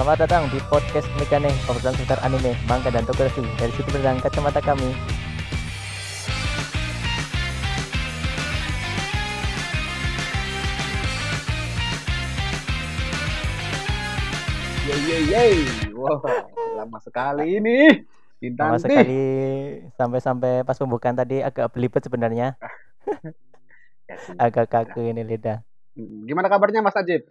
selamat datang di podcast Mikane, obrolan seputar anime, manga, dan tokoresu. Dari situ berdang kacamata kami. Yeay yeay yeay. Wah, lama sekali ini. Bintang Lama sekali sampai-sampai pas pembukaan tadi agak belibet sebenarnya, Ya agak kaku ini lidah. Gimana kabarnya Mas Ajib?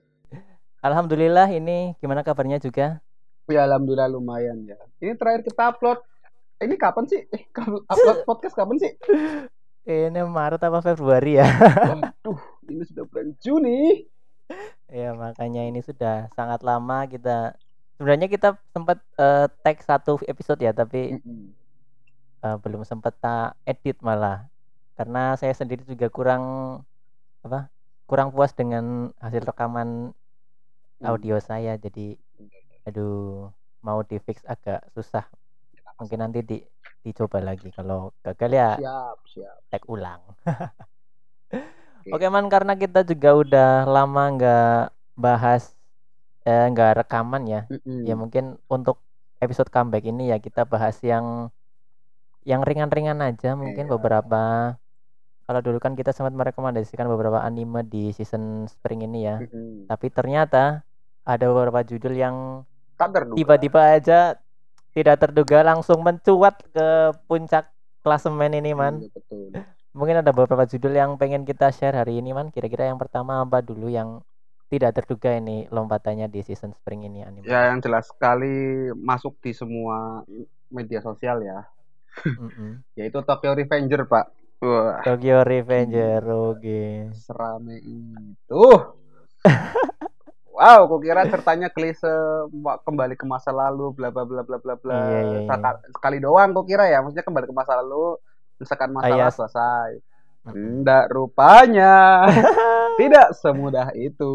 Alhamdulillah ini gimana kabarnya juga? Ya alhamdulillah lumayan ya. Ini terakhir kita upload. Ini kapan sih? Eh, kalau upload podcast kapan sih? Ini Maret apa Februari ya? Waduh, ini sudah bulan Juni. ya makanya ini sudah sangat lama kita sebenarnya kita sempat eh, tag satu episode ya tapi Mm-mm. eh, belum sempat tak edit malah karena saya sendiri juga kurang apa kurang puas dengan hasil rekaman audio saya jadi aduh mau di fix agak susah mungkin nanti di dicoba lagi kalau gagal ya Siap, siap. tag ulang oke man karena kita juga udah lama nggak bahas eh, nggak rekaman ya Mm-mm. ya mungkin untuk episode comeback ini ya kita bahas yang yang ringan-ringan aja mungkin Iya. beberapa kalau dulu kan kita sempat merekomendasikan beberapa anime di season spring ini ya Mm-mm. tapi ternyata ada beberapa judul yang tiba-tiba aja tidak terduga langsung mencuat ke puncak klasemen ini man Iya, betul. mungkin ada beberapa judul yang pengen kita share hari ini man kira-kira yang pertama apa dulu yang tidak terduga ini lompatannya di season spring ini anime Ya yang jelas sekali masuk di semua media sosial ya. Mm-mm. Yaitu Tokyo Revenger, Pak. Wah, Tokyo Revenger oke serame itu. Wow, kok kira ceritanya klise kembali ke masa lalu bla bla bla bla bla bla. Iya, iya, iya. Saka- Sekali doang kok kira ya, maksudnya kembali ke masa lalu, misalkan masalah Ayas. selesai. Tidak rupanya. Tidak semudah itu.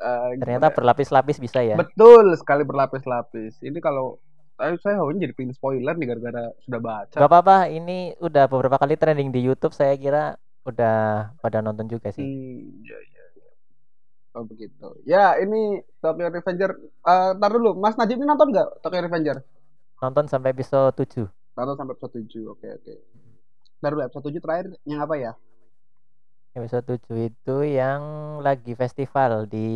Eh, ternyata gimana? berlapis-lapis bisa ya betul sekali berlapis-lapis. Ini kalau eh, saya ini jadi pengen spoiler nih gara-gara sudah baca. gak apa-apa ini udah beberapa kali trending di YouTube saya kira udah pada nonton juga sih Hmm, ya, ya, ya. Oh begitu. Ya ini Tokyo Revenger. Eh, ntar dulu, Mas Najib ini nonton nggak Tokyo Revenger? nonton sampai episode 7 Nonton sampai episode 7. Oke oke. Ntar dulu episode 7 terakhir yang apa ya? episode 7 itu yang lagi festival di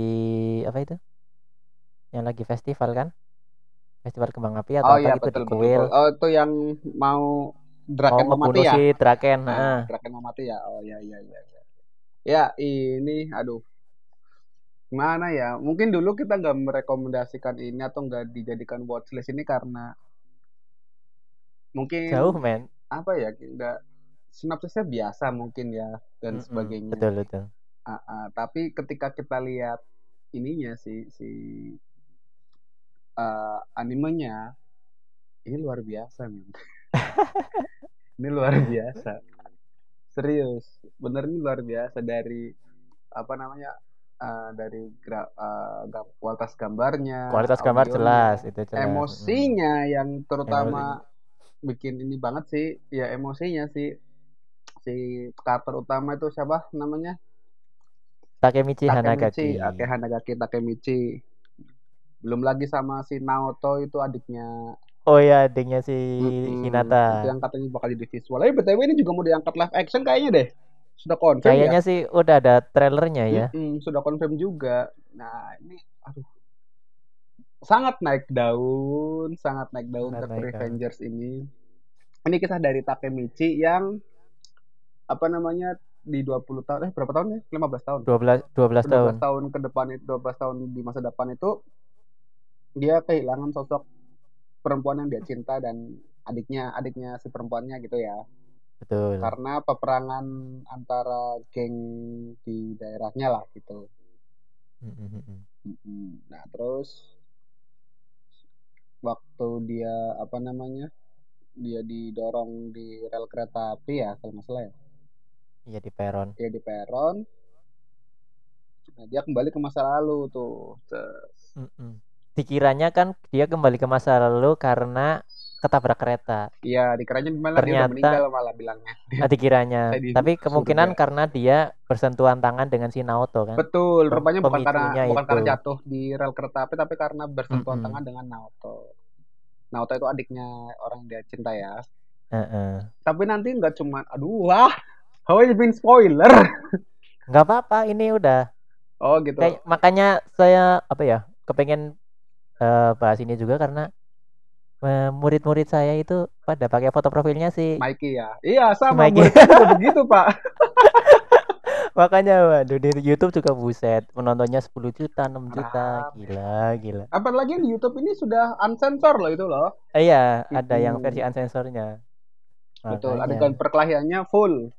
apa itu yang lagi festival kan festival kembang api atau oh apa iya gitu betul di betul. kuil betul. Oh itu yang mau Draken mau mati ya? si Draken Nah, heeh. Draken mau mati ya. Oh iya iya iya. iya. Ya ini aduh. Gimana ya? Mungkin dulu kita nggak merekomendasikan ini atau nggak dijadikan watchlist ini karena mungkin jauh men apa ya nggak sinopsisnya biasa mungkin ya dan Mm-mm, sebagainya. betul betul Ah, ah, tapi ketika kita lihat ininya si si eh, animenya ini luar biasa men. ini luar biasa. Serius, bener ini luar biasa dari apa namanya? Eh, dari gra, ga- kualitas gambarnya, kualitas gambar jelas itu jelas. emosinya yang terutama bikin ini banget sih ya emosinya sih si karakter utama itu siapa namanya? Takemichi Takemichi Hanagaki. Ake Hanagaki Takemichi. Belum lagi sama si Naoto itu adiknya. Oh ya adiknya si Mm-mm, Hinata. itu yang katanya bakal jadi visual. Tapi btw ini juga mau diangkat live action kayaknya deh sudah confirm kayaknya ya sih udah ada trailernya ya. Mm-mm, sudah confirm juga. Nah ini aduh. Sangat naik daun sangat naik daun Sangat ke. Revengers ini. Ini kisah dari Takemichi yang apa namanya di 20 tahun eh berapa tahun ya? 15 tahun. 12 12 tahun 12 tahun. ke depan itu 12 tahun di masa depan itu dia kehilangan sosok perempuan yang dia cinta dan adiknya adiknya si perempuannya gitu ya betul karena peperangan antara geng di daerahnya lah gitu. Mm-mm. nah terus waktu dia apa namanya dia didorong di rel kereta api ya kalau nggak salah ya iya di peron dia di peron nah dia kembali ke masa lalu tuh Ces. Mm-mm. dikiranya kan dia kembali ke masa lalu karena ketabrak kereta. Iya, dikiranya malah dia udah Ternyata meninggal malah bilangnya. ah, dikiranya. Saya di Tapi kemungkinan surga. karena dia bersentuhan tangan dengan si Naoto kan. Betul, rupanya bukan karena pemicunya bukan karena itu. jatuh di rel kereta api tapi karena bersentuhan Mm-mm. tangan dengan Naoto. Naoto itu adiknya orang yang dia cinta ya. Heeh. Tapi nanti nggak cuma aduh wah. How you been spoiler? Nggak apa-apa, ini udah Oh gitu. kayak makanya saya apa ya kepengen eh, bahas ini juga karena murid-murid saya itu pada pakai foto profilnya sih Mikey ya. Iya, sama Mikey. juga begitu, Pak. makanya waduh di YouTube juga buset penontonnya 10 juta 6 juta Rame. gila gila Apalagi di YouTube ini sudah unsensor loh itu loh. Eh, iya ada yang versi unsensornya Betul, Makanya, adegan perkelahiannya full.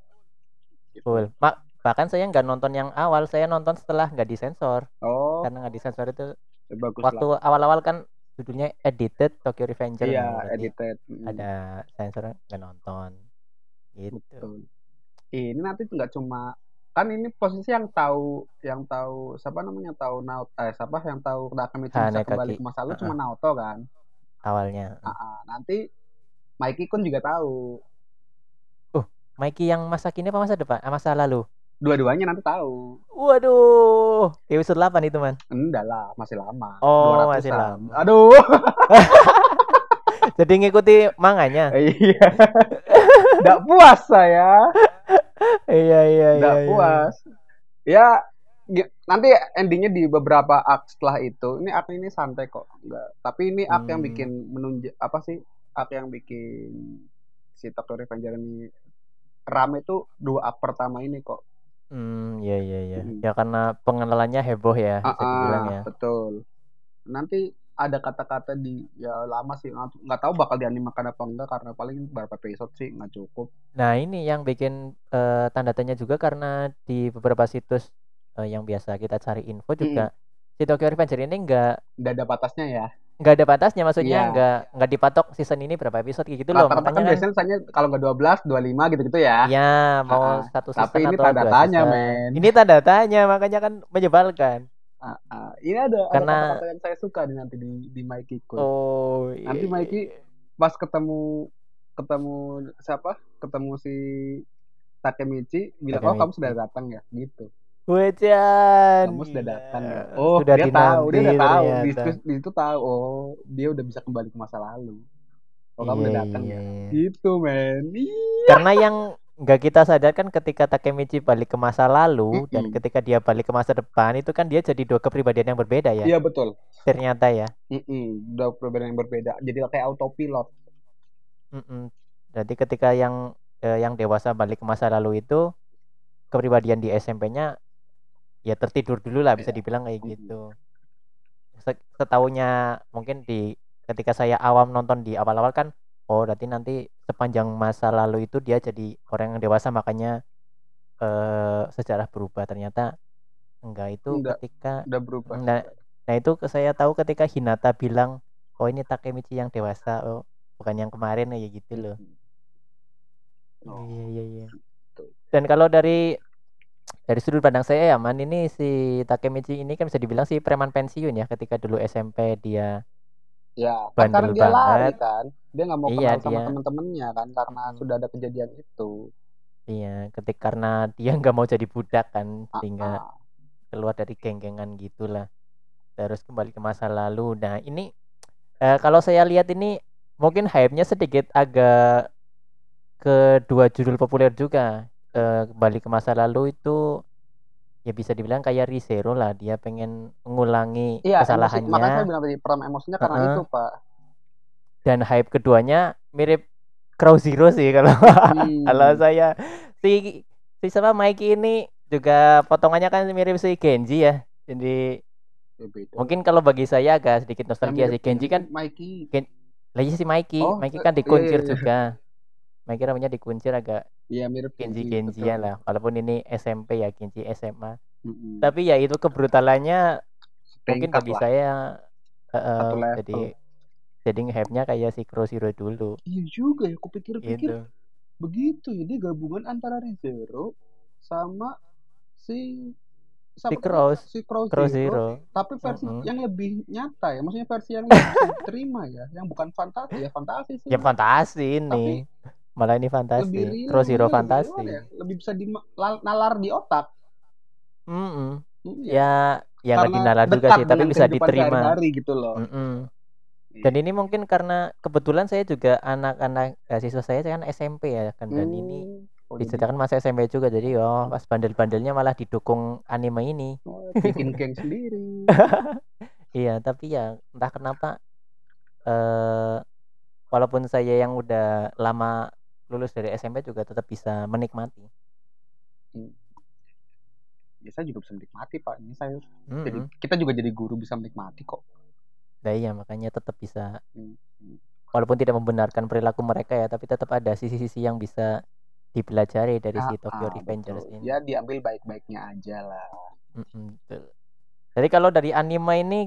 full Ma- bahkan saya nggak nonton yang awal saya nonton setelah nggak disensor Oh, karena nggak disensor itu ya bagus waktu awal-awal kan judulnya edited Tokyo Revenger Iya, edited. Mm, ada sensor nggak nonton gitu Betul. Ini nanti nggak cuma kan ini posisi yang tahu yang tahu siapa namanya tahu Naoto eh siapa yang tahu Takemichi bisa Hanekaki. kembali ke masa lalu Uh-uh. cuma Naoto kan. awalnya Ah, ah. nanti Mikey Kun juga tahu. Mikey yang masa kini apa masa depan ah, masa lalu Dua-duanya nanti tahu. waduh di episode 8 itu man Enggak lah, masih lama. Oh, masih 200-an. lama. Aduh. jadi ngikuti manganya iya. Enggak puas saya. iya iya iya Enggak iya. puas. Ya gi- nanti endingnya di beberapa arc setelah itu. Ini arc ini santai kok. Enggak. Tapi ini arc yang Hmm. bikin menunjuk apa sih? Arc yang bikin si Tokyo Revenger ini rame itu dua arc pertama ini kok. Hmm, iya iya iya. Mm. Ya karena pengenalannya heboh ya, Ah, ah, ya. Betul. Nanti ada kata-kata di ya lama sih nggak nggak tahu bakal dianimakan apa enggak karena paling berapa episode sih nggak cukup. Nah, ini yang bikin eh, tanda tanya juga karena di beberapa situs eh, yang biasa kita cari info juga si Tokyo Revenger ini enggak Udah ada batasnya ya. Nggak ada batasnya maksudnya Iya. nggak nggak dipatok season ini berapa episode gitu loh. Rata-rata kan Makanya kan biasanya misalnya kalau nggak 12, 25 gitu-gitu ya. ya mau ah. satu season Tapi ini atau tanda tanya, season. men. Ini tanda tanya makanya kan menyebalkan. Ah, ah. Ini ada ada Karena- kata-kata yang saya suka di nanti di di Mikey Kun. Oh, Nanti iya, Mikey iya. Pas ketemu ketemu siapa? Ketemu si Takemichi bilang, "Oh, kamu sudah datang ya?" gitu. Wejan. Kamu sudah gila. datang ya. Oh, Sudah dia tahu, dia udah tahu. Di ternyata. situ, di situ tahu. Oh, dia udah bisa kembali ke masa lalu. Oh, kamu udah Iya, datang iya, ya. iya. Gitu, men. Karena yang nggak kita sadarkan ketika Takemichi balik ke masa lalu dan Mm-mm. ketika dia balik ke masa depan itu kan dia jadi dua kepribadian yang berbeda ya. Iya, betul. Ternyata ya. Mm-mm. Udah perbedaan yang berbeda. Jadi kayak autopilot. Mm-mm. Jadi ketika yang eh, yang dewasa balik ke masa lalu itu kepribadian di SMP-nya ya tertidur dulu lah bisa Iya. dibilang kayak Mm-mm. gitu. Se- Setahunya mungkin di ketika saya awam nonton di awal-awal kan oh berarti nanti sepanjang masa lalu itu dia jadi orang yang dewasa makanya eh sejarah berubah ternyata enggak itu Enggak. ketika Udah berubah. Nah, nah itu saya tahu ketika Hinata bilang oh ini Takemichi yang dewasa oh bukan yang kemarin ya gitu loh Oh. Iya iya iya. gitu. Dan kalau dari dari sudut pandang saya ya man ini si Takemichi ini kan bisa dibilang si preman pensiun ya ketika dulu SMP dia Ya, kan karena Bandel dia lari banget. kan. Dia nggak mau Iya, kenal sama temen-temennya kan karena Mm. sudah ada kejadian itu. iya ketika karena dia nggak mau jadi budak kan sehingga ah. keluar dari geng-gengan gitulah terus kembali ke masa lalu nah ini eh, kalau saya lihat ini mungkin hype-nya sedikit agak ke dua judul populer juga Eh, kembali ke masa lalu itu ya bisa dibilang kayak Rizero lah dia pengen mengulangi Iya, emosi, kesalahannya makanya saya bilang tadi emosinya karena Heeh. itu, Pak. dan hype keduanya mirip Crow Zero sih kalau Hmm. kalau saya si si siapa Mikey ini juga potongannya kan mirip si Genji ya jadi Ya, beda. mungkin kalau bagi saya agak sedikit nostalgia sih Genji kan Mikey. lagi si Mikey Oh, Mikey eh, kan iya, dikuncir iya, iya. juga Mikey namanya dikuncir agak Iya, mirip Genji Genji, Genjian betul. lah walaupun ini SMP ya Genji SMA Mm-mm. tapi ya itu kebrutalannya mungkin bagi lah. saya level. jadi jadi hype-nya kayak si Crow Zero dulu Iya juga ya, aku pikir-pikir gitu begitu ya dia gabungan antara Rizero sama si siapa Si? Cross, si Crow Crow Zero, Zero. tapi versi Mm-mm. yang lebih nyata ya maksudnya versi yang diterima ya yang bukan fantasi ya fantasi sih Ya fantasi ini. Malah ini lebih fantasi. real Zero maksudnya lebih fantasi. gimana ya, lebih bisa di nalar di otak Mm-mm. Hmm, Ya, ya nggak dinalar juga sih, tapi bisa diterima. sehari-hari gitu loh Mm-mm. Dan ini mungkin karena kebetulan saya juga anak-anak eh, siswa saya kan SMP ya kan dan ini Hmm, oh, jadi- diceritakan masa SMP juga jadi oh pas bandel-bandelnya malah didukung anime ini. oh, bikin geng sendiri Iya, tapi ya entah kenapa eh walaupun saya yang udah lama lulus dari SMP juga tetap bisa menikmati. ya saya juga bisa menikmati pak ini saya jadi Mm-mm. kita juga jadi guru bisa menikmati kok Nah, iya makanya tetap bisa Hmm, hmm. walaupun tidak membenarkan perilaku mereka ya, tapi tetap ada sisi-sisi yang bisa dipelajari dari si Ah, Tokyo ah, Revengers betul. ini. ya diambil baik-baiknya aja lah Mm-mm, betul. Jadi kalau dari anime ini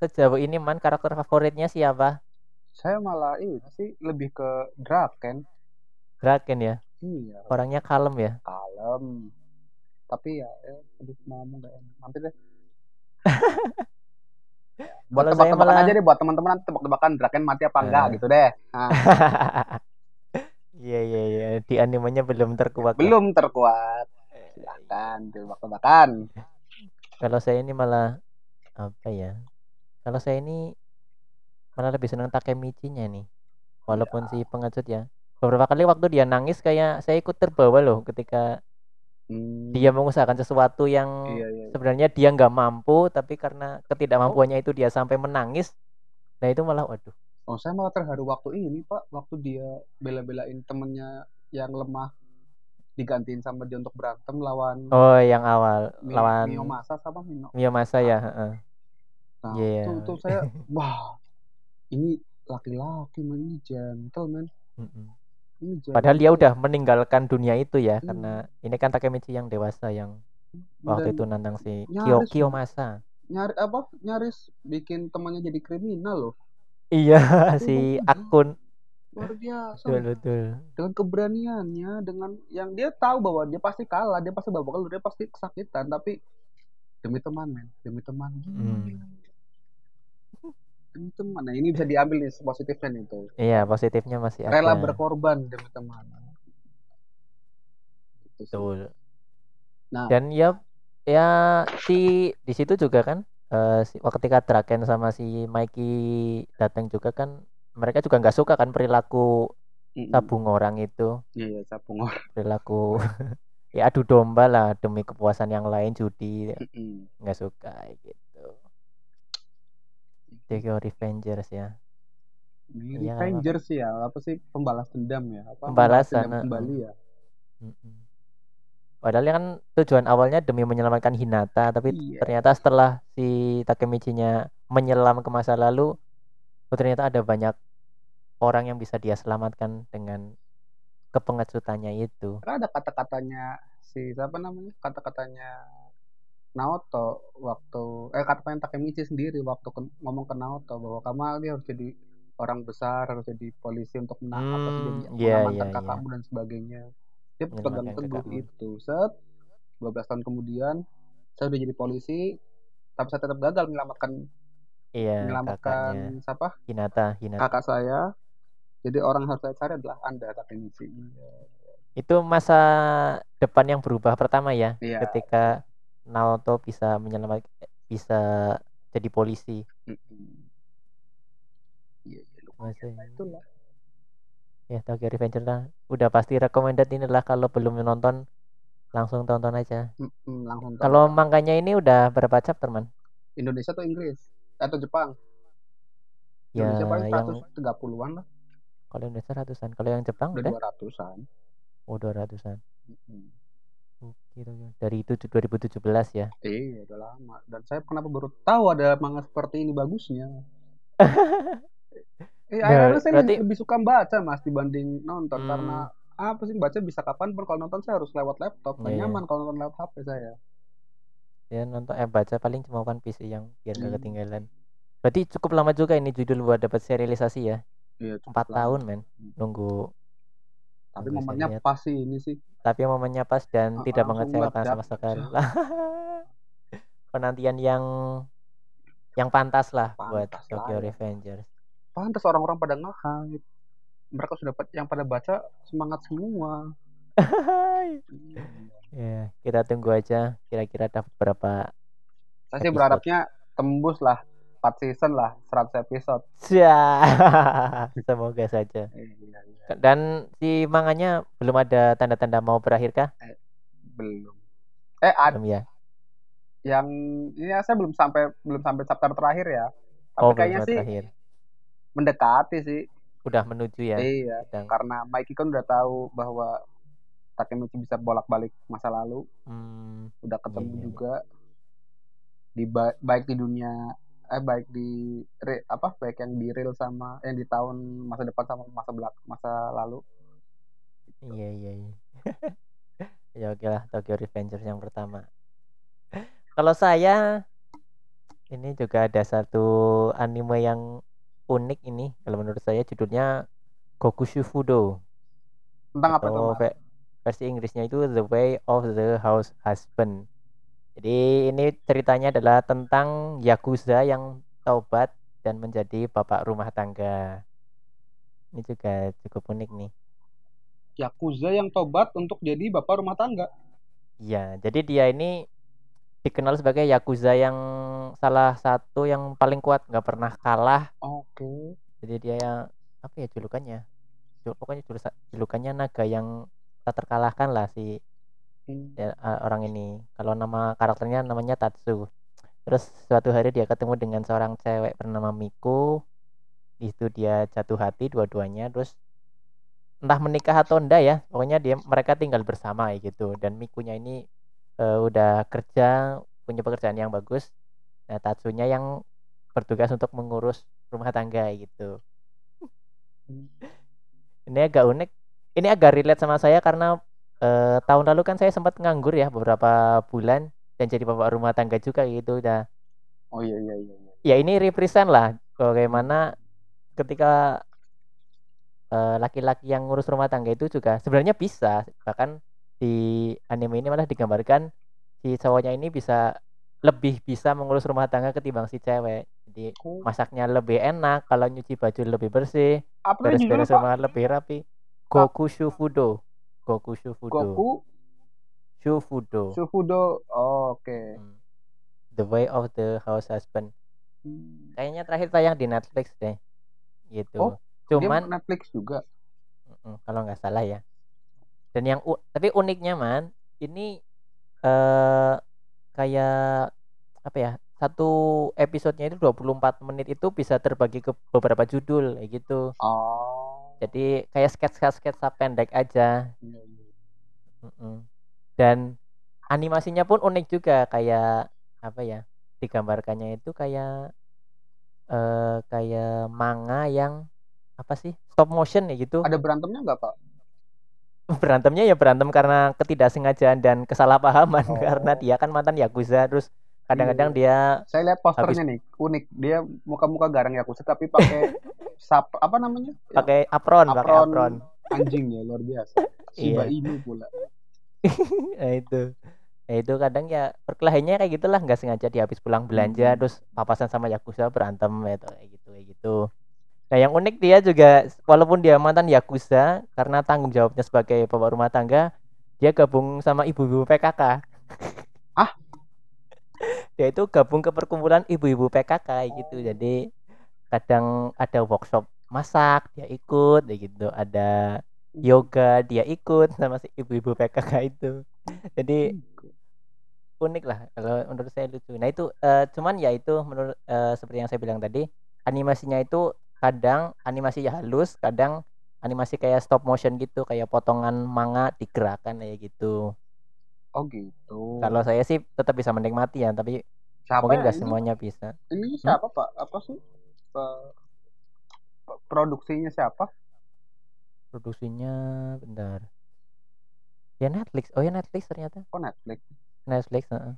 sejauh ini man karakter favoritnya siapa? saya malah ini sih lebih ke Draken Draken ya. iya Orangnya kalem ya. kalem tapi ya, ya aduh ngomong gak enak nanti deh buat tebak-tebakan malah- aja deh buat teman-teman tebak-tebakan Draken mati apa enggak Eh. gitu deh nah, Iya iya iya. Di animenya belum terkuak. ya. belum terkuat silakan tebak-tebakan Kalau saya ini malah apa ya? Kalau saya ini malah lebih senang Takemichi-nya nih. Walaupun si pengecut ya. Beberapa kali waktu dia nangis kayak saya ikut terbawa loh ketika Hmm, dia mengusahakan sesuatu yang iya iya iya. sebenarnya dia nggak mampu tapi karena ketidakmampuannya itu dia sampai menangis. Nah itu malah waduh. oh saya malah terharu waktu ini pak waktu dia bela-belain temennya yang lemah digantiin sama dia untuk berantem lawan Oh yang awal Mi- lawan Mio Masa sama Mino Miyamasa ya. heeh. Nah, Iya. tuh, tuh saya, wah, ini laki-laki man, ini gentle man, Mm-mm. Padahal dia udah meninggalkan dunia itu ya Hmm. karena ini kan Takemichi yang dewasa yang waktu Dan itu nantang si Kyo loh. Kiyomasa. nyari apa nyaris bikin temannya jadi kriminal loh, Iya si Akun luar biasa. betul betul. Dengan keberaniannya, dengan yang dia tahu bahwa dia pasti kalah, dia pasti babak belur, dia pasti kesakitan, tapi demi teman men, demi teman. Hmm. Teman. Nah ini bisa diambil nih positifnya nih tuh. Iya positifnya masih Rela ada. berkorban demi teman. Gitu. Betul. Nah. Dan ya ya si di situ juga kan si, ketika Draken sama si Mikey datang juga kan mereka juga nggak suka kan perilaku tabung orang itu Iya, sabung orang. perilaku ya adu domba lah demi kepuasan yang lain judi nggak suka gitu Tokyo Revengers ya Iya, Revengers sih ya, apa sih pembalas dendam ya? Apa Pembalasan, dendam heeh. kembali ya? Mm-mm. Padahal kan tujuan awalnya demi menyelamatkan Hinata, tapi Iya. ternyata setelah si Takemichi-nya menyelam ke masa lalu, oh, ternyata ada banyak orang yang bisa dia selamatkan dengan kepengecutannya itu. Karena ada kata-katanya si siapa namanya? Kata-katanya Naoto waktu eh kata-katanya Takemichi sendiri waktu ke- ngomong ke Naoto bahwa kamu dia harus jadi orang besar, harus jadi polisi untuk menang apa sih Hmm, jadi iya, mengamankan iya, kakakmu dan sebagainya. Dia Menyelamatkan pegang teguh itu. Set 12 tahun kemudian saya udah jadi polisi tapi saya tetap gagal menyelamatkan Iya, menyelamatkan kakaknya siapa? Hinata, Hinata. kakak saya. Jadi orang yang harus saya cari adalah Anda Takemichi. Itu masa depan yang berubah pertama ya, Iya. ketika Naoto bisa menyelamatkan bisa jadi polisi. Iya, iya, Itulah. ya Tokyo Revenger lah udah pasti recommended inilah kalau belum nonton langsung tonton aja Mm-mm, langsung tahu. kalau mangkanya ini udah berapa chapter man Indonesia atau Inggris atau Jepang? ya Indonesia paling yang 130-an lah, kalau Indonesia ratusan kalau yang Jepang udah udah 200-an. oh dua ratusan Mm-mm. Oke, dari itu 2017 ya Iya, udah lama. Dan saya kenapa baru tahu ada manga seperti ini bagusnya? Eh, Nah, akhirnya saya berarti- lebih suka baca mas dibanding nonton Hmm. karena apa sih baca bisa kapan pun kalau nonton saya harus lewat laptop Iya. nyaman kalau nonton lewat HP saya. ya nonton eh baca paling cuma One Piece yang biar gak Hmm. ketinggalan berarti cukup lama juga ini judul buat dapat serialisasi ya Iya, cukup empat lama. tahun men Hmm. nunggu Tapi momennya seriat. pas sih ini sih. tapi momennya pas dan Ah, tidak mengecewakan sama sekali penantian yang yang pantas lah buat Pantas Tokyo lah ya. Revengers. Pantas orang-orang pada nge-hype. Mereka sudah pa- yang pada baca semangat semua. Ya, kita tunggu aja kira-kira dapat berapa Saya sih berharapnya tembus lah 4 season lah 100 episode. Ya, semoga saja. Iya, iya. Dan si manganya belum ada tanda-tanda mau berakhir kah? Belum. Eh ada Belum ya. yang ini saya belum sampai belum sampai chapter terakhir ya. Tapi Oh, kayaknya sih terakhir. mendekati sih. Udah menuju ya. Iya, Sedang- karena Mikey kan udah tahu bahwa Takemichi bisa bolak-balik masa lalu, Hmm, udah ketemu Iya, iya, iya. juga di ba- baik di dunia eh baik di re- apa baik yang di real sama yang di tahun masa depan sama masa belak masa lalu. iya iya iya. ya oke lah Tokyo Revengers yang pertama. Kalau saya ini juga ada satu anime yang unik ini kalau menurut saya judulnya Gokushu Fudo Tentang apa tuh? versi Inggrisnya itu The Way of the House Husband. Jadi ini ceritanya adalah tentang yakuza yang taubat dan menjadi bapak rumah tangga. Ini juga cukup unik nih. Yakuza yang tobat untuk jadi bapak rumah tangga. Iya, jadi dia ini dikenal sebagai yakuza yang salah satu yang paling kuat, nggak pernah kalah. Oke. Jadi dia yang apa ya julukannya? Jul- Pokoknya julukannya naga yang tak terkalahkan lah si. Ya, orang ini. Kalau nama karakternya namanya Tatsu. Terus suatu hari dia ketemu dengan seorang cewek bernama Miku. Di situ dia jatuh hati dua-duanya. Terus entah menikah atau enggak ya, pokoknya dia mereka tinggal bersama gitu. Dan Mikunya ini uh, udah kerja, punya pekerjaan yang bagus. Nah, Tatsunya yang bertugas untuk mengurus rumah tangga gitu. Hmm. Ini agak unik. Ini agak relate sama saya karena eh, tahun lalu kan saya sempat nganggur ya beberapa bulan dan jadi bapak rumah tangga juga gitu udah. Oh iya iya iya. iya. Ya ini represent lah bagaimana ketika eh, laki-laki yang ngurus rumah tangga itu juga sebenarnya bisa bahkan di anime ini malah digambarkan si cowoknya ini bisa lebih bisa mengurus rumah tangga ketimbang si cewek. Jadi Oh. masaknya lebih enak, kalau nyuci baju lebih bersih, beres-beres rumah lebih rapi. Goku Shufudo. Goku Shufudo. Goku Shufudo. Shufudo. Oh, Oke. Hmm. The Way of the House Husband. Hmm. Kayaknya terakhir tayang di Netflix deh. Gitu. Oh, Dia Cuman Netflix juga. kalau nggak salah ya. Dan yang tapi uniknya man, ini eh kayak apa ya? Satu episodenya itu 24 menit itu bisa terbagi ke beberapa judul kayak gitu. Oh. Jadi kayak sketsa-sketsa pendek aja. Iya. Mm-mm. Dan animasinya pun unik juga kayak apa ya? Digambarkannya itu kayak eh kayak manga yang apa sih? Stop motion ya gitu. Ada berantemnya nggak Pak? Berantemnya ya berantem karena ketidaksengajaan dan kesalahpahaman Oh. karena dia kan mantan yakuza terus kadang-kadang dia Saya lihat posternya nih, unik. Dia muka-muka garang Yakuza tapi pakai sap apa namanya? Ya, pakai apron, pakai apron apron. anjing ya, luar biasa. Shiba Iya. Inu pula. Nah, itu. Nah, itu kadang ya perkelahiannya kayak gitulah nggak sengaja dia habis pulang belanja Hmm. terus papasan sama yakuza berantem itu kayak gitu kayak gitu. Nah, yang unik dia juga walaupun dia mantan yakuza karena tanggung jawabnya sebagai bapak rumah tangga, dia gabung sama ibu-ibu PKK. Ah? dia itu gabung ke perkumpulan ibu-ibu PKK gitu. Jadi kadang ada workshop masak dia ikut gitu, ada yoga dia ikut sama si ibu-ibu PKK itu. Jadi unik lah kalau menurut saya lucu. Nah itu eh, cuman ya itu menurut eh, seperti yang saya bilang tadi animasinya itu kadang animasi ya halus, kadang animasi kayak stop motion gitu, kayak potongan manga digerakkan kayak gitu. Oh gitu. Kalau saya sih tetap bisa menikmati ya, tapi siapa mungkin nggak semuanya bisa. Ini siapa Pak? Apa sih? Produksinya siapa? Produksinya bentar. Ya Netflix. Oh ya Netflix ternyata. Oh Netflix. Netflix. Oh,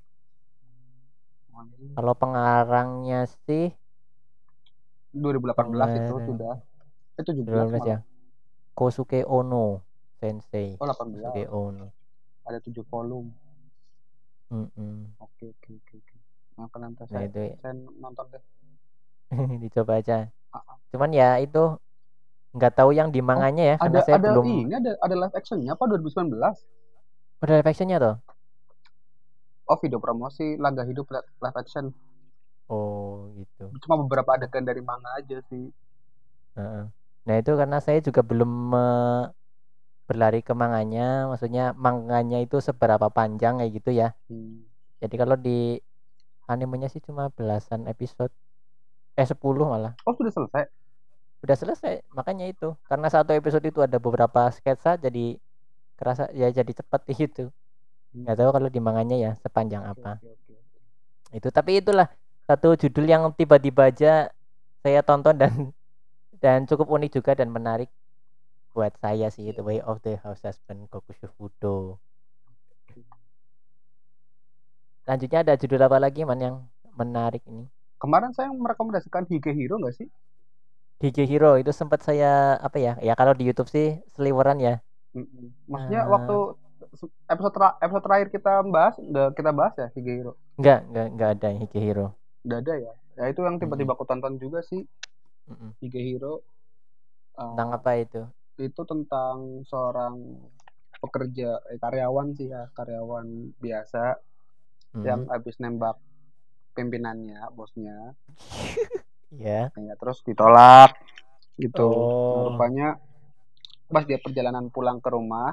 ini Kalau pengarangnya sih 2018 itu Pengarang. sudah. Itu 17 12 malah. ya. Kosuke Ono Sensei. Oh 18. Kosuke Ono. Ada 7 volume. Mm-mm. Oke oke oke oke. Makanan tas. Nah Saya, itu saya nonton deh. dicoba aja. Ah, ah. Cuman ya itu nggak tahu yang di manganya ya karena Ada saya ada belum ini ada ada live actionnya apa 2019? ada live actionnya tuh. Oh video promosi laga hidup li- live action. Oh gitu. Cuma beberapa adegan dari manga aja sih. Heeh. Nah itu karena saya juga belum eh, berlari ke manganya, maksudnya manganya itu seberapa panjang kayak gitu ya. Hmm. Jadi kalau di animenya sih cuma belasan episode, eh 10 malah. Oh sudah selesai. Udah selesai, makanya itu. Karena satu episode itu ada beberapa sketsa, jadi kerasa ya jadi cepet gitu. Nggak tahu kalau di manganya ya sepanjang Oke, apa. oke, oke. Itu tapi itulah satu judul yang tiba-tiba aja saya tonton dan dan cukup unik juga dan menarik buat saya sih itu Way of the House Husband Kokushu Fudo. Lanjutnya ada judul apa lagi man yang menarik ini? Kemarin saya merekomendasikan Hige Hero nggak sih? Hige Hero itu sempat saya apa ya? Ya kalau di YouTube sih seliweran ya. Maksudnya Ah. waktu episode tra- episode terakhir kita bahas nggak kita bahas ya Hige Hero. Enggak, enggak enggak ada Hige Hero. Udah ada ya. Ya itu yang tiba-tiba aku tonton juga sih. Hige Hero. Uh, Tentang apa itu? Itu tentang seorang pekerja eh, karyawan sih ya karyawan biasa Mm. yang habis nembak pimpinannya bosnya ya. ya terus ditolak gitu Oh. rupanya pas dia perjalanan pulang ke rumah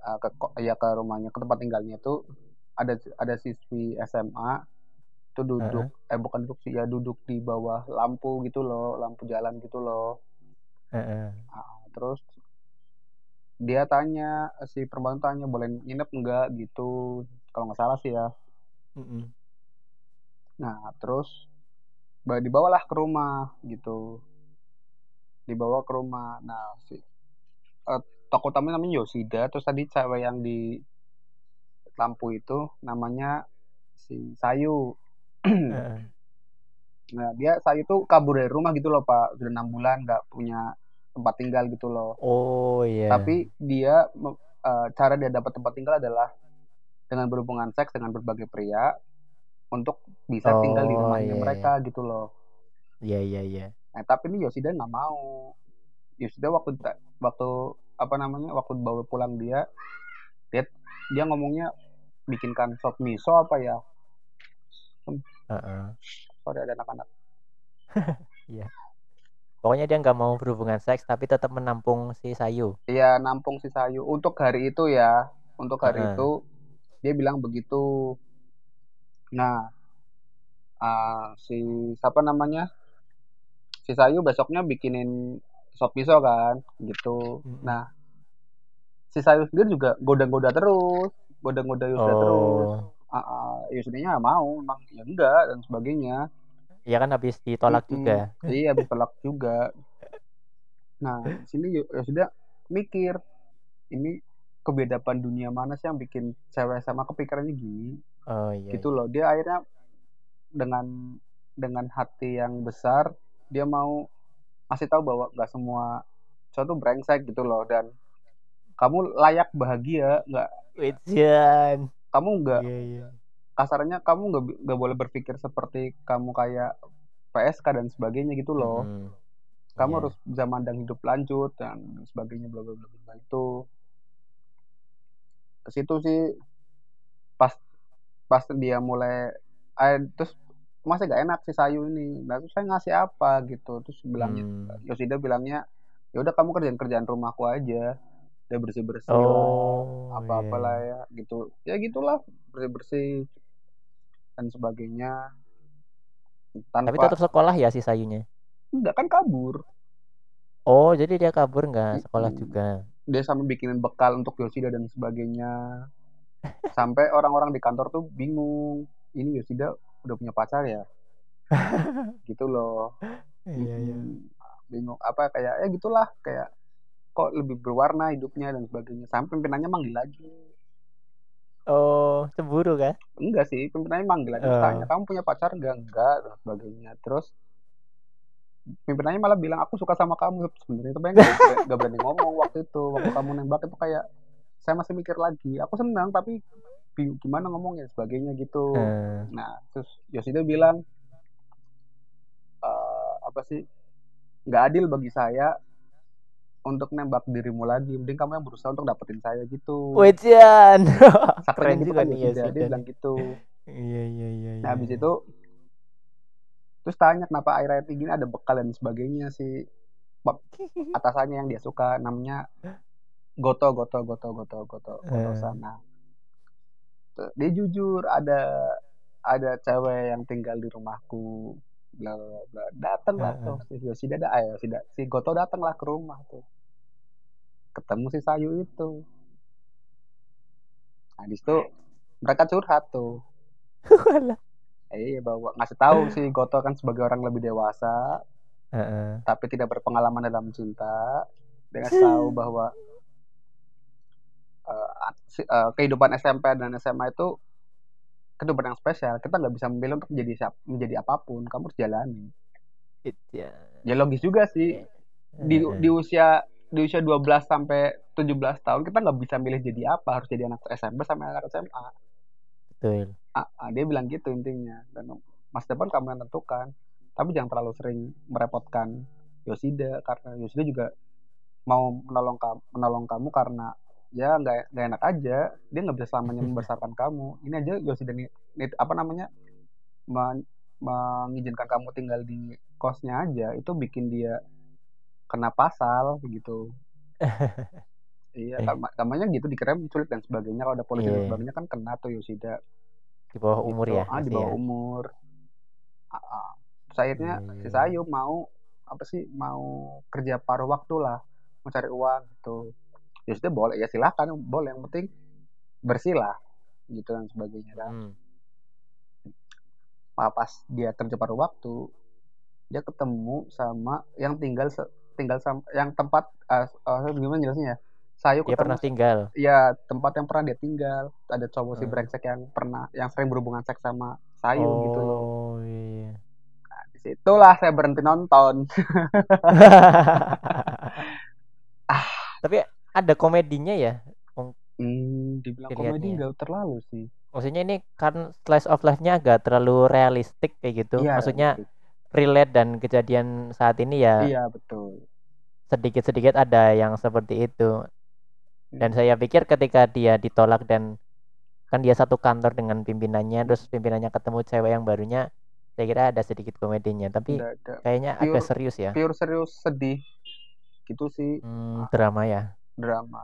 uh, ke ko- ya ke rumahnya ke tempat tinggalnya itu ada ada siswi SMA itu duduk eh bukan duduk sih ya duduk di bawah lampu gitu loh lampu jalan gitu loh Heeh. Ah, terus dia tanya si perempuan tanya boleh nginep enggak gitu. Kalau nggak salah sih ya. Mm-mm. nah terus ba- dibawalah ke rumah gitu. Dibawa ke rumah. Nah si eh, tokoh utamanya namanya Yoshida. Terus tadi cewek yang di lampu itu namanya si Sayu. Nah dia Sayu tuh kabur dari rumah gitu loh pak. Sudah enam bulan nggak punya tempat tinggal gitu loh Oh iya. tapi dia eh, cara dia dapat tempat tinggal adalah dengan berhubungan seks dengan berbagai pria untuk bisa tinggal di Oh, rumahnya iya, mereka gitu loh. Iya iya iya. Nah, tapi ini Yoshida nggak mau. Yoshida waktu waktu apa namanya waktu bawa pulang dia dia dia ngomongnya bikinkan sop miso apa ya? Heeh. Sorry ada anak-anak. Pokoknya dia nggak mau berhubungan seks tapi tetap menampung si Sayu. Iya nampung si Sayu untuk hari itu ya. Untuk hari itu dia bilang begitu. Nah, ah, si siapa namanya? Si Sayu besoknya bikinin sop miso kan, gitu. Nah, si Sayu sendiri juga goda-goda terus, goda-goda terus. Oh. Ah, ah, Yoshidanya nggak mau, emang ya enggak dan sebagainya. Iya kan habis ditolak Mm-mm. juga. Iya, habis tolak juga. Nah, sini Yo- Yoshida mikir, ini kebedapan dunia mana sih yang bikin cewek sama kepikirannya gini? Oh iya. gitu loh dia akhirnya dengan dengan hati yang besar dia mau kasih tahu bahwa nggak semua cowok tuh brengsek gitu loh dan kamu layak bahagia nggak Wijian. kamu nggak Iya iya. Kasarnya kamu nggak bi- nggak boleh berpikir seperti kamu kayak PSK dan sebagainya gitu loh Mm-mm. kamu Iya. harus bisa mandang hidup lanjut dan sebagainya bla bla bla itu ke situ sih pas pas dia mulai eh, terus masih gak enak si Sayu ini nah terus saya ngasih apa gitu terus bilangnya Hmm. Yoshida bilangnya ya udah kamu kerjaan kerjaan rumahku aja udah bersih bersih Oh. apa apalah iya. ya gitu ya gitulah bersih bersih dan sebagainya. Tapi tanpa tetap sekolah ya si Sayunya. enggak kan kabur. Oh, jadi dia kabur nggak sekolah juga. dia sampai bikinin bekal untuk Yoshida dan sebagainya. Sampai orang-orang di kantor tuh bingung ini Yoshida udah punya pacar ya? Gitu loh. Iya iya. Bingung apa kayak ya gitulah kayak kok lebih berwarna hidupnya? dan sebagainya. Sampai pimpinannya manggil lagi Oh, cemburu kan? enggak sih pimpinannya manggil lagi Oh. tanya kamu punya pacar enggak? Enggak dan sebagainya. Terus pimpinannya malah bilang aku suka sama kamu. Sebenarnya tapi nggak berani- nggak berani ngomong waktu itu. Waktu kamu nembak itu kayak saya masih mikir lagi. Aku senang tapi bingung gimana ngomongnya sebagainya gitu. Eh, nah terus Yoshida bilang "Eh, apa sih nggak adil bagi saya untuk nembak dirimu lagi mending kamu yang berusaha untuk dapetin saya gitu. Sakleknya Keren gitu juga kan nih Yoshida Yoshida dia bilang gitu Iya iya iya. nah iya, habis iya. itu terus tanya kenapa akhir-akhir ini ada bekal dan sebagainya si atasannya yang dia suka namanya Goto Goto Goto Goto Goto Goto Eh. sana dia jujur ada ada cewek yang tinggal di rumahku bla bla bla datang lah Heeh. tuh si Yoshida ada eh, Yoshida si Goto datang lah ke rumah tuh ketemu si Sayu itu. Nah di situ mereka curhat tuh. Walah. eh, iya bahwa ngasih tahu si Goto kan sebagai orang lebih dewasa Heeh. tapi tidak berpengalaman dalam cinta. Dia ngasih tahu bahwa eh, si- eh, kehidupan SMP dan SMA itu kehidupan yang spesial. Kita nggak bisa memilih untuk menjadi siap menjadi apa pun. Kamu harus jalani Iya. ya. Logis juga sih. Di di usia di usia 12 sampai 17 tahun kita nggak bisa milih jadi apa. Harus jadi anak SMP sampai anak SMA Betul. Ah, ah, dia bilang gitu intinya. Dan masa depan kamu yang tentukan tapi jangan terlalu sering merepotkan Yoshida karena Yoshida juga mau menolong kamu menolong kamu karena ya nggak nggak enak aja. Dia nggak bisa selamanya membesarkan kamu. Ini aja Yoshida nih, apa namanya men- mengizinkan kamu tinggal di kosnya aja itu bikin dia kena pasal gitu iya Eh. kam- kamanya gitu dikira menculik dan sebagainya kalau ada polisi dan Iya. sebagainya kan kena tuh Yoshida Di bawah umur gitu. ya. ah di bawah ya. umur ah, ah. Terus akhirnya Iya, si iya. Sayu mau apa sih mau kerja paruh waktu lah mencari uang gitu ya sudah boleh ya silahkan boleh yang penting bersih lah gitu dan sebagainya kan Hmm. Pas dia kerja paruh waktu dia ketemu sama yang tinggal se- tinggal sama yang tempat ah, ah, gimana jelasnya ya Sayu Dia pernah tinggal. ya tempat yang pernah dia tinggal ada cowok si Hmm. brengsek yang pernah yang sering berhubungan seks sama Sayu gitu loh Oh iya. di situlah saya berhenti nonton Tapi ada komedinya ya. Hmm, dibilang komedi Dilihatnya. nggak terlalu sih. Maksudnya ini kan slice of life-nya agak terlalu realistik kayak gitu. Iya, Maksudnya realistik. Relate dan kejadian saat ini ya Iya betul. sedikit-sedikit ada yang seperti itu. Dan Hmm. saya pikir ketika dia ditolak dan kan dia satu kantor dengan pimpinannya, terus pimpinannya ketemu cewek yang barunya, saya kira ada sedikit komedinya. Tapi ada. kayaknya agak Pure- serius ya. Pure serius sedih gitu sih Hmm, drama ya. drama.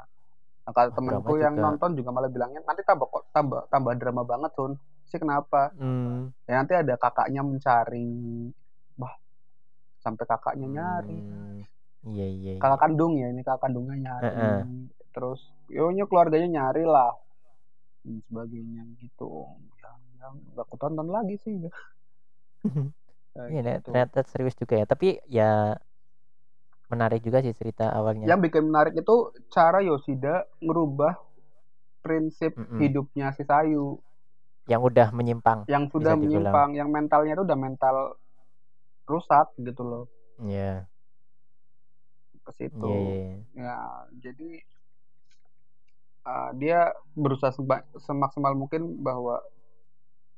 Nah, kalau Oh, temanku yang juga. nonton juga malah bilangnya nanti tambah kok tambah tambah drama banget Sun. Sih kenapa? Hmm, Ya nanti ada kakaknya mencari, wah sampai kakaknya nyari. hmm, iya iya. iya. Kakak kandung ya ini kakak kandungnya nyari. Heeh. Terus yonya keluarganya nyari lah dan sebagainya gitu. Ya, yang nggak aku tonton lagi sih. Kayak Iya, gitu. ternyata serius juga ya. Tapi ya menarik juga sih cerita awalnya. Yang bikin menarik itu cara Yoshida ngerubah prinsip Mm-mm. hidupnya si Sayu Yang udah menyimpang. yang sudah menyimpang, yang mentalnya itu udah mental rusak gitu loh Iya. ke situ. Iya, iya, iya. Ya, jadi uh, dia berusaha seba- semaksimal mungkin bahwa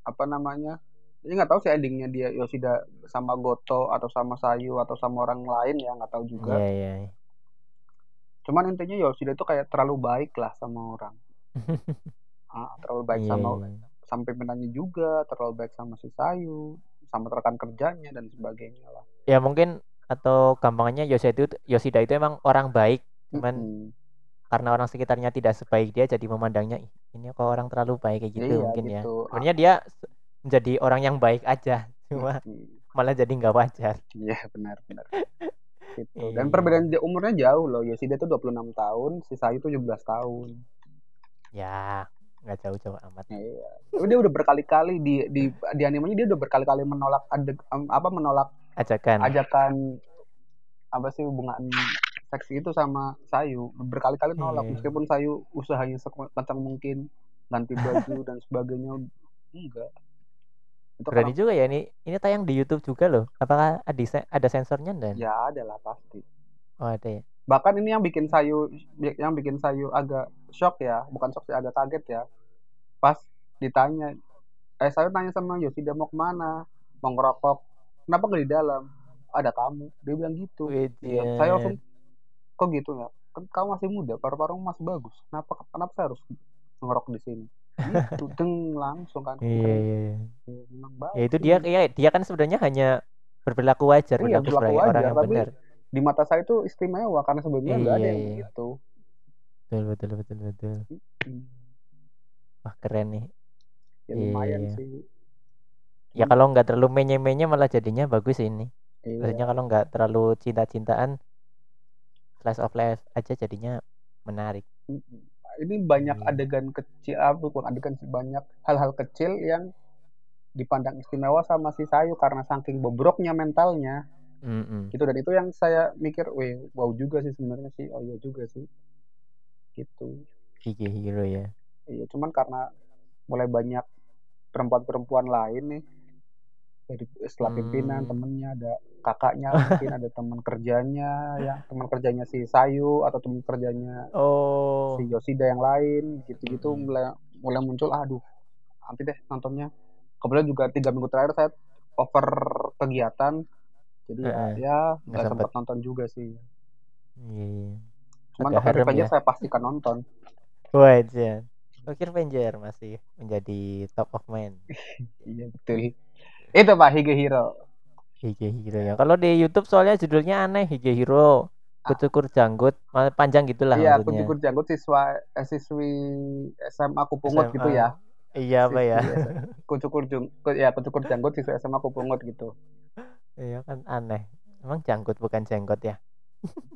apa namanya? Ini nggak tahu sih endingnya dia Yoshida sama Goto atau sama Sayu atau sama orang lain ya nggak tahu juga. Iya, iya. Cuman intinya Yoshida itu kayak terlalu baik lah sama orang. Ah, terlalu baik Iya, sama iya. sampai pimpinannya juga, terlalu baik sama si Sayu, sama rekan kerjanya dan sebagainya lah. Ya mungkin atau gampangnya Yoshida itu Yoshida itu emang orang baik, cuman Mm-mm. karena orang sekitarnya tidak sebaik dia jadi memandangnya "Ih, ini kok orang terlalu baik kayak gitu Iya, mungkin ya. gitu. Sebenarnya dia menjadi orang yang baik aja, cuma Mm-mm. malah jadi nggak wajar. Iya benar benar. Gitu. Iya, Dan perbedaan umurnya jauh loh. Yoshida itu 26 tahun, si Sayu 17 tahun. Ya, nggak jauh-jauh amat. Iya. Dia udah berkali-kali di di di animenya dia udah berkali-kali menolak adeg, em, apa menolak Ajakan. ajakan apa sih hubungan seksi itu sama Sayu. Berkali-kali nolak Iya. meskipun Sayu usahanya sekencang mungkin ganti baju dan sebagainya enggak. Itu Berani karena juga ya ini. Ini tayang di YouTube juga loh. Apakah ada ada sensornya dan? ya ada lah pasti. Oh ada ya. Bahkan ini yang bikin sayu yang bikin sayu agak shock ya bukan shock sih agak kaget ya. Pas ditanya eh saya tanya sama Yoshida mau ke mana? Mau ngerokok? Kenapa nggak di dalam? Ada kamu. Dia bilang gitu. Iya, saya langsung kok gitu ya? Kan kamu masih muda paru-paru masih bagus. Kenapa kenapa saya harus ngerokok di sini? Itu deng langsung kan. Iya, iya, iya. Ya, ya itu dia ya dia kan sebenarnya hanya berperilaku wajar iya, berperilaku wajar, orang yang tapi benar di mata saya itu istimewa karena sebelumnya nggak iya, ada yang iya. gitu betul betul betul betul. Wah keren nih. Ya lumayan iya. sih. Ya kalau nggak terlalu menye-menye malah jadinya bagus ini. Iya. maksudnya kalau nggak terlalu cinta-cintaan slice of life aja jadinya menarik. Ini banyak hmm. adegan kecil apa bukan adegan banyak hal-hal kecil yang dipandang istimewa sama si Sayu karena saking bobroknya mentalnya mm-hmm. gitu dan itu yang saya mikir weh wow juga sih sebenarnya sih oh iya juga sih gitu Hige hero ya iya cuman karena mulai banyak perempuan-perempuan lain nih dari setelah pimpinan hmm. temennya ada kakaknya mungkin ada teman kerjanya ya teman kerjanya si Sayu atau teman kerjanya oh. si Yosida yang lain gitu-gitu hmm. mulai mulai muncul aduh nanti deh nontonnya kemudian juga tiga minggu terakhir saya over kegiatan jadi uh, ya, ya nggak sempat nonton juga sih yeah. cuman Tokyo Revenger ya? saya pastikan nonton Wah, ya. Tokyo Revenger masih menjadi top of mind. iya betul. Itu Pak Hige Hero. Hige Hero ya. Kalau di YouTube soalnya judulnya aneh Hige Hero. Kucukur janggut, panjang gitulah Iya, maksudnya. kucukur janggut siswa eh, siswi SMA Kupungut SMA. gitu ya. Iya apa ya? Kucukur jung, ya kucukur janggut siswa SMA Kupungut gitu. Iya kan aneh. Emang janggut bukan jenggot ya?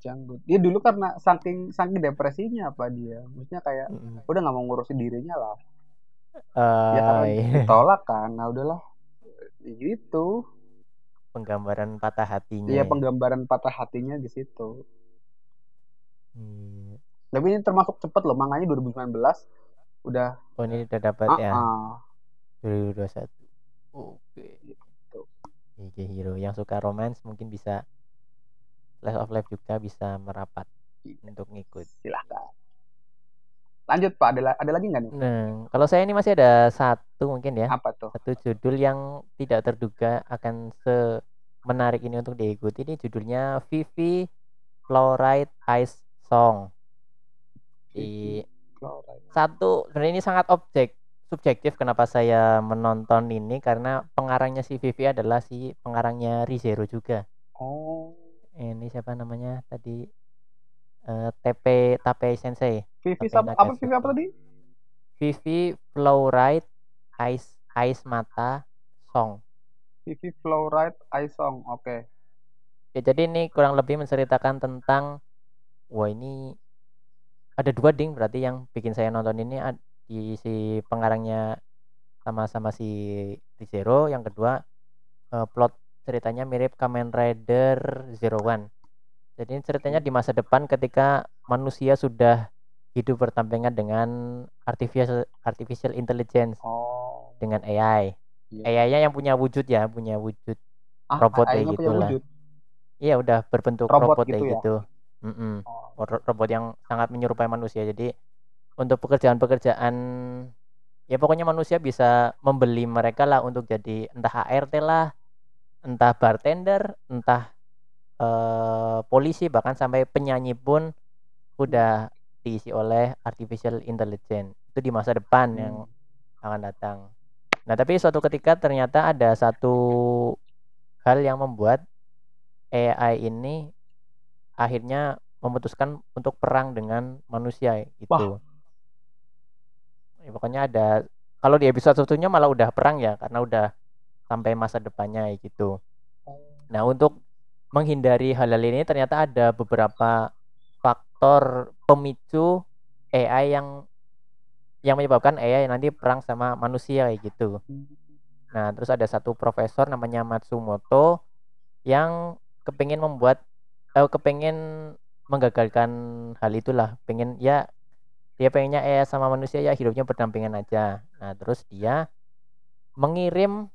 janggut. Dia dulu karena saking saking depresinya apa dia. Maksudnya kayak mm udah nggak mau ngurusin dirinya lah. Uh, ya karena iya. ditolak kan. Nah udahlah gitu penggambaran patah hatinya iya ya? penggambaran patah hatinya di situ hmm. tapi ini termasuk cepet loh makanya 2019 udah oh ini udah dapat uh -uh. ya 2021 oke gitu. Iya hero yang suka romance mungkin bisa Last of Life juga bisa merapat iya. untuk ngikut silahkan Lanjut Pak, ada, ada lagi nggak nih? Nah, kalau saya ini masih ada satu mungkin ya. Apa tuh? Satu judul yang tidak terduga akan se menarik ini untuk diikuti. Ini judulnya Vivi Fluoride Ice Song. Di satu sebenarnya ini sangat objek subjektif kenapa saya menonton ini karena pengarangnya si Vivi adalah si pengarangnya Rizero juga. Oh. Ini siapa namanya tadi? uh, TP Tape Sensei. Vivi apa, apa Vivi apa tadi? Vivi Flowride Ice Ice Mata Song. Vivi Flowride Ice Song. Oke. Okay. Ya jadi ini kurang lebih menceritakan tentang wah ini ada dua ding berarti yang bikin saya nonton ini di si pengarangnya sama-sama si Zero yang kedua uh, plot ceritanya mirip Kamen Rider Zero One jadi ceritanya di masa depan ketika manusia sudah hidup bertampingan dengan artificial artificial intelligence oh. dengan AI. Yeah. AI-nya yang punya wujud ya, punya wujud ah, robot kayak gitulah. Iya udah berbentuk robot, robot gitu kayak ya? gitu. Mm -mm. Oh. Robot yang sangat menyerupai manusia. Jadi untuk pekerjaan-pekerjaan ya pokoknya manusia bisa membeli mereka lah untuk jadi entah ART lah, entah bartender, entah uh, polisi bahkan sampai penyanyi pun udah diisi oleh artificial intelligence itu di masa depan hmm. yang akan datang. Nah tapi suatu ketika ternyata ada satu hal yang membuat AI ini akhirnya memutuskan untuk perang dengan manusia gitu. Ya, pokoknya ada kalau di episode satunya malah udah perang ya karena udah sampai masa depannya gitu. Nah untuk menghindari hal-hal ini ternyata ada beberapa faktor pemicu AI yang yang menyebabkan AI nanti perang sama manusia kayak gitu. Nah, terus ada satu profesor namanya Matsumoto yang kepingin membuat eh, kepingin menggagalkan hal itulah. Pengen ya dia pengennya AI sama manusia ya hidupnya berdampingan aja. Nah, terus dia mengirim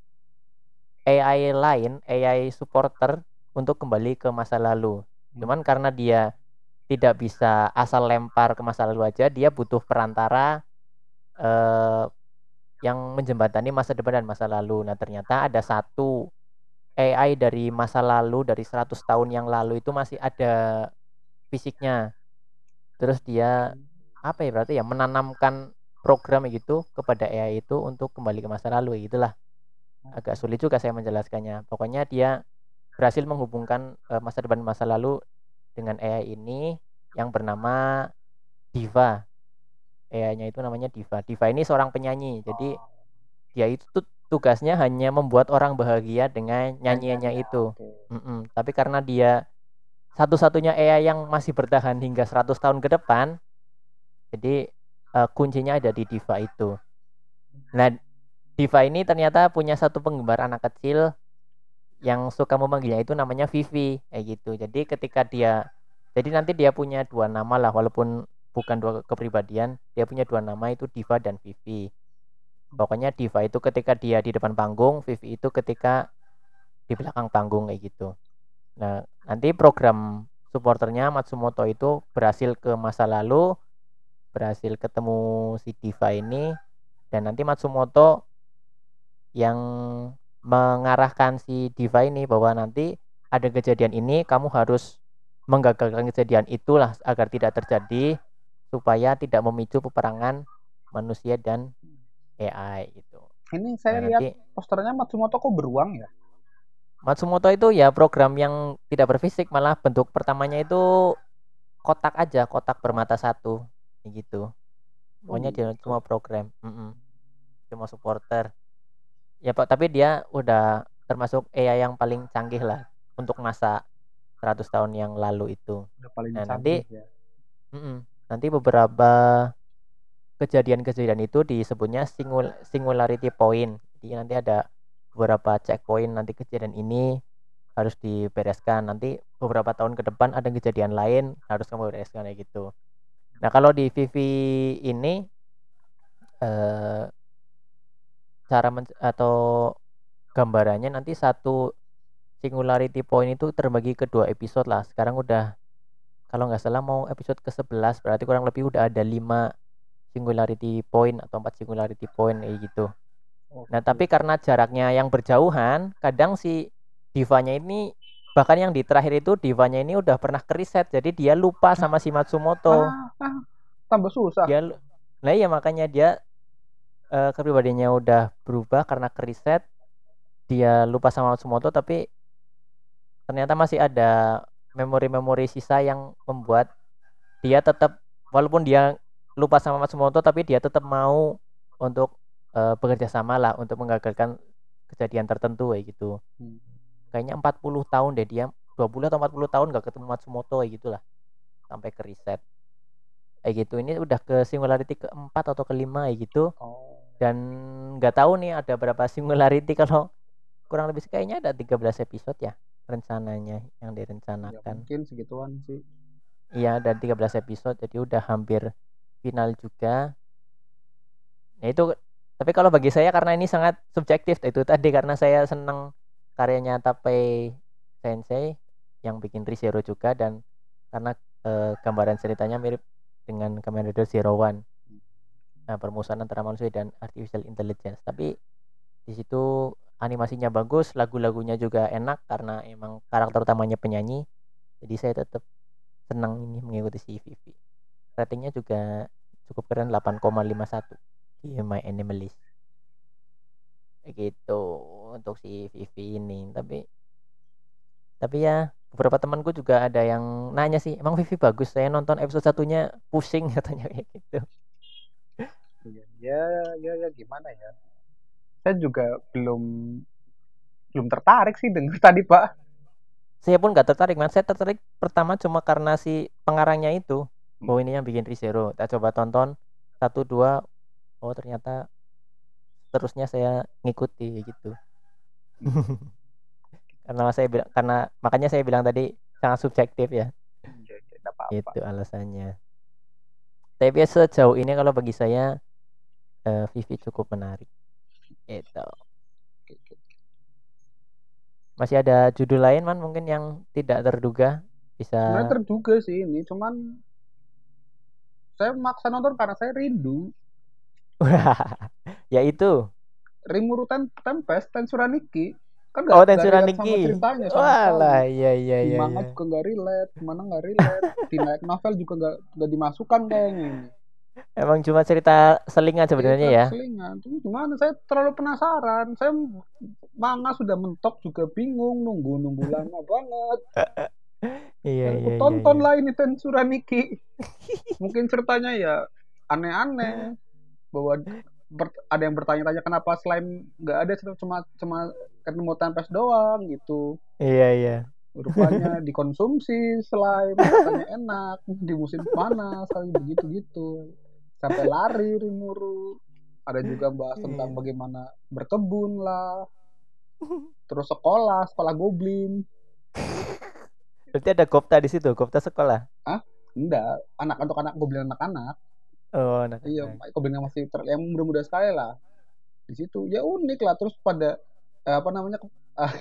AI lain, AI supporter untuk kembali ke masa lalu. Hmm. Cuman karena dia tidak bisa asal lempar ke masa lalu aja, dia butuh perantara eh, yang menjembatani masa depan dan masa lalu. Nah, ternyata ada satu AI dari masa lalu dari 100 tahun yang lalu itu masih ada fisiknya. Terus dia apa ya berarti ya menanamkan program gitu kepada AI itu untuk kembali ke masa lalu gitulah. Agak sulit juga saya menjelaskannya. Pokoknya dia berhasil menghubungkan uh, masa depan masa lalu dengan AI ini yang bernama Diva. AI-nya itu namanya Diva. Diva ini seorang penyanyi. Jadi dia itu tugasnya hanya membuat orang bahagia dengan nyanyiannya itu. Mm -mm. Tapi karena dia satu-satunya AI yang masih bertahan hingga 100 tahun ke depan, jadi uh, kuncinya ada di Diva itu. Nah, Diva ini ternyata punya satu penggemar anak kecil yang suka memanggilnya itu namanya Vivi kayak gitu. Jadi ketika dia jadi nanti dia punya dua nama lah walaupun bukan dua kepribadian dia punya dua nama itu Diva dan Vivi pokoknya Diva itu ketika dia di depan panggung Vivi itu ketika di belakang panggung kayak gitu nah nanti program supporternya Matsumoto itu berhasil ke masa lalu berhasil ketemu si Diva ini dan nanti Matsumoto yang mengarahkan si Diva ini bahwa nanti ada kejadian ini kamu harus menggagalkan kejadian itulah agar tidak terjadi supaya tidak memicu peperangan manusia dan AI itu. Ini saya nah, lihat nanti, posternya Matsumoto kok beruang ya? Matsumoto itu ya program yang tidak berfisik malah bentuk pertamanya itu kotak aja, kotak bermata satu gitu. Pokoknya oh, dia gitu. cuma program, mm -mm. cuma supporter. Ya pak, tapi dia udah termasuk AI yang paling canggih lah untuk masa 100 tahun yang lalu itu. Udah paling nah, nanti ya. mm -mm, nanti beberapa kejadian-kejadian itu disebutnya singul singularity point. Jadi nanti ada beberapa checkpoint nanti kejadian ini harus dibereskan. Nanti beberapa tahun ke depan ada kejadian lain harus kamu bereskan kayak gitu. Nah, kalau di Vivi ini eh, cara atau gambarannya nanti satu singularity point itu terbagi ke dua episode lah. Sekarang udah kalau nggak salah mau episode ke-11 berarti kurang lebih udah ada 5 singularity point atau 4 singularity point kayak gitu. Nah, tapi karena jaraknya yang berjauhan, kadang si divanya ini bahkan yang di terakhir itu divanya ini udah pernah keriset jadi dia lupa sama si Matsumoto. Ah, ah, tambah susah. Dia Nah, iya makanya dia uh, kepribadiannya udah berubah karena keriset. Dia lupa sama Matsumoto tapi ternyata masih ada memori-memori sisa yang membuat dia tetap walaupun dia lupa sama Matsumoto tapi dia tetap mau untuk uh, bekerja sama lah untuk menggagalkan kejadian tertentu kayak gitu. Hmm. Kayaknya 40 tahun deh dia 20 atau 40 tahun gak ketemu Matsumoto kayak gitulah. Sampai ke riset. Kayak gitu. Ini udah ke singularity keempat atau kelima kayak gitu. Oh. Dan nggak tahu nih ada berapa singularity kalau kurang lebih kayaknya ada 13 episode ya rencananya yang direncanakan. Ya, mungkin segituan sih. Iya, dan 13 episode jadi udah hampir final juga. Nah, itu tapi kalau bagi saya karena ini sangat subjektif itu tadi karena saya senang karyanya Tape Sensei yang bikin Rizero juga dan karena eh, gambaran ceritanya mirip dengan Kamen Rider Zero One. Nah, permusuhan antara manusia dan artificial intelligence. Tapi di situ animasinya bagus lagu-lagunya juga enak karena emang karakter utamanya penyanyi jadi saya tetap senang ini mengikuti si Vivi ratingnya juga cukup keren 8,51 di My Animalist gitu untuk si Vivi ini. Tapi tapi ya beberapa temanku juga ada yang nanya sih emang Vivi bagus? Saya nonton episode satunya pusing katanya kayak gitu. Iya, ya ya ya gimana ya? Saya juga belum belum tertarik sih dengar tadi pak. Saya pun nggak tertarik man saya tertarik pertama cuma karena si pengarangnya itu hmm. oh ini yang bikin Rizero kita coba tonton satu dua oh ternyata terusnya saya ngikuti gitu karena saya bilang karena makanya saya bilang tadi sangat subjektif ya itu alasannya tapi sejauh ini kalau bagi saya uh, Vivi cukup menarik itu. Masih ada judul lain man mungkin yang tidak terduga bisa. Nggak terduga sih ini, cuman saya maksa nonton karena saya rindu. Ya itu. Rimuru Tem Tempest kan Oh, nggak nggak relate sama Tensuraniki. ceritanya sama Walah, iya iya iya. manga iya. juga nggak relate mana nggak relate di light novel juga nggak nggak dimasukkan kayaknya Emang cuma cerita selingan sebenarnya ya. Selingan Itu gimana saya terlalu penasaran saya manga sudah mentok juga bingung nunggu nunggu lama banget Iya iya iya. tonton iya. lah ini Tensuraniki mungkin ceritanya ya aneh-aneh bahwa ber- ada yang bertanya-tanya kenapa slime nggak ada cuma cuma ketemu tempest doang gitu. Iya iya. rupanya dikonsumsi slime katanya enak di musim panas kali begitu gitu sampai lari Rimuru ada juga bahas tentang Iya. bagaimana berkebun lah. Terus sekolah sekolah goblin. Berarti ada Gopta di situ, Gopta sekolah. enggak. Anak untuk anak goblin anak-anak Oh, anak. iya goblin yang masih ter, yang muda-muda sekali lah. Di situ ya unik lah. Terus pada eh, apa namanya ah,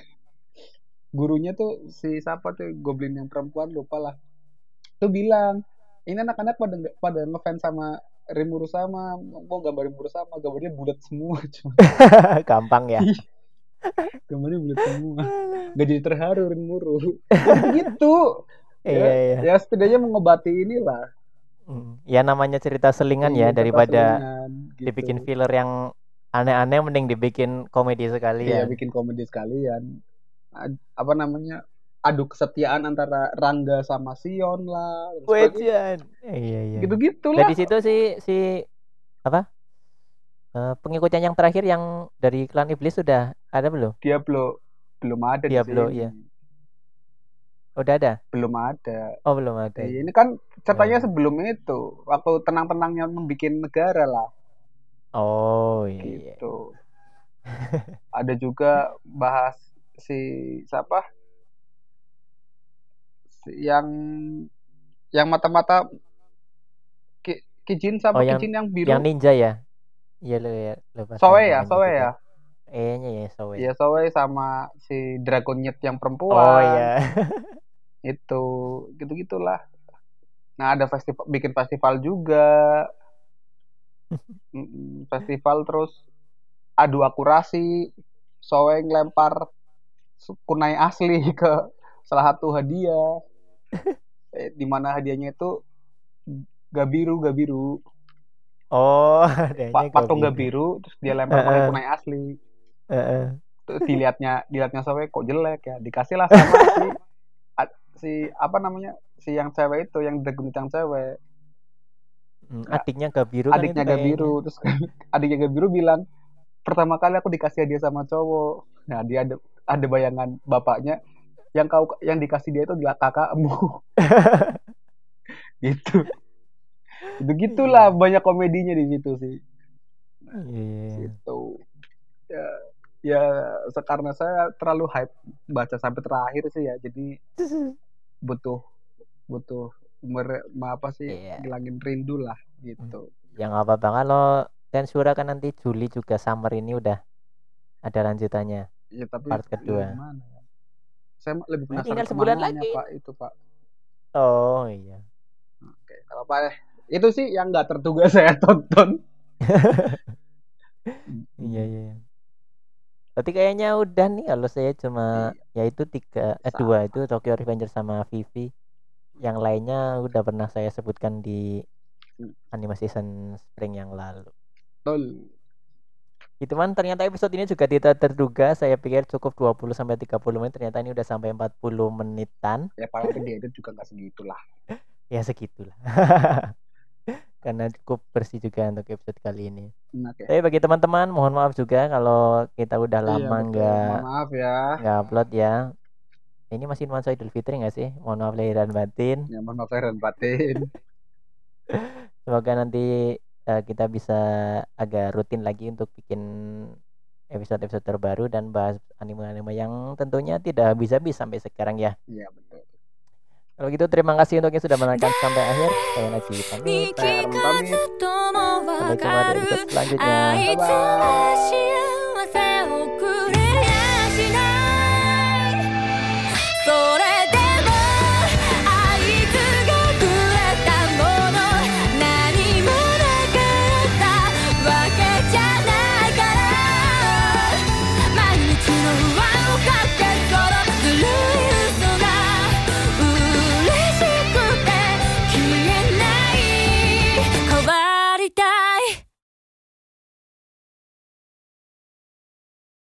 gurunya tuh si siapa tuh goblin yang perempuan lupa lah. Tuh bilang ini anak-anak pada pada ngefans sama Rimuru sama mau gambar Rimuru sama gambarnya bulat semua cuma Gampang ya. gambarnya bulat semua. Gak jadi terharu Rimuru. Ya begitu Iya iya. ya setidaknya mengobati inilah. Ya namanya cerita selingan ya Iya, daripada selingan, gitu. dibikin filler yang aneh-aneh mending dibikin komedi Iya, sekalian. bikin komedi sekalian. Ad- Apa namanya? Adu kesetiaan antara Rangga sama Sion lah. sebagainya. Wejan. Iya iya. Gitu-gitu lah. di situ si si apa? Eh, pengikutnya yang terakhir yang dari klan iblis sudah ada belum? Diablo belum ada di Diablo, sini. iya. Udah ada? Belum ada. Oh belum ada. Iya, ini kan ceritanya Oh. sebelum itu, waktu tenang-tenangnya membuat negara lah, Oh iya. iya. gitu. ada juga bahas si siapa? Si- yang yang mata-mata Ki, Kijin sama Oh, yang- Kijin yang biru. Yang ninja ya? Iya lo ya. Soe ya, Soe ya. Kayaknya ya Soe. Iya Soe sama si Dragonyet yang perempuan. Oh iya. Itu gitu gitulah. Nah ada festival, bikin festival juga. Festival terus adu akurasi. Soe ngelempar su- kunai asli ke salah satu hadiah. Eh, di mana hadiahnya itu gabiru gabiru Oh, Pa- patung Gabiru. gabiru terus dia lempar pakai Heeh. kunai asli Heeh. terus dilihatnya dilihatnya Soe kok jelek ya dikasih lah sama si a- si apa namanya si yang cewek itu yang dragonit yang cewek. Hmm, adiknya Gabiru kan adiknya itu kayaknya. Gabiru terus adiknya Gabiru bilang pertama kali aku dikasih hadiah sama cowok. Nah dia ada ada bayangan bapaknya yang kau yang dikasih dia itu adalah kakakmu. Gitu. Itu gitulah banyak komedinya di situ sih. Iya. gitu. Ya ya karena saya terlalu hype baca sampai terakhir sih ya jadi butuh butuh mere, apa sih Iya. ngilangin rindu lah gitu Ya nggak apa-apa kalau Tensura kan nanti Juli juga summer ini udah ada lanjutannya. ya tapi Part kedua. ya saya lebih penasaran tinggal sebulan lagi. pak itu pak Oh iya. oke kalau apa ya itu sih yang nggak terduga saya tonton Iya iya. Iya. Berarti kayaknya udah nih kalau saya cuma ya itu tiga eh Sama. dua itu Tokyo Revenger sama Vivi. Yang lainnya udah pernah saya sebutkan di Hmm. anime season spring yang lalu. Betul. Itu man ternyata episode ini juga tidak terduga. Saya pikir cukup 20 sampai 30 menit. Ternyata ini udah sampai 40 menitan. ya paling dia itu juga nggak segitulah Ya segitulah. Karena cukup bersih juga untuk episode kali ini. Nah, oke Tapi bagi teman-teman mohon maaf juga kalau kita udah Iya, lama nggak maaf ya nggak upload ya. Ini masih nuansa Idul Fitri nggak sih? Mohon maaf lahir dan batin. ya mohon maaf lahir dan batin Semoga nanti eh, kita bisa agak rutin lagi untuk bikin episode-episode terbaru dan bahas anime-anime yang tentunya tidak habis-habis sampai sekarang ya. iya betul kalau gitu terima kasih untuk yang sudah menonton sampai akhir. Saya Nagi pamit. Pamit. Sampai jumpa di episode selanjutnya. Bye bye.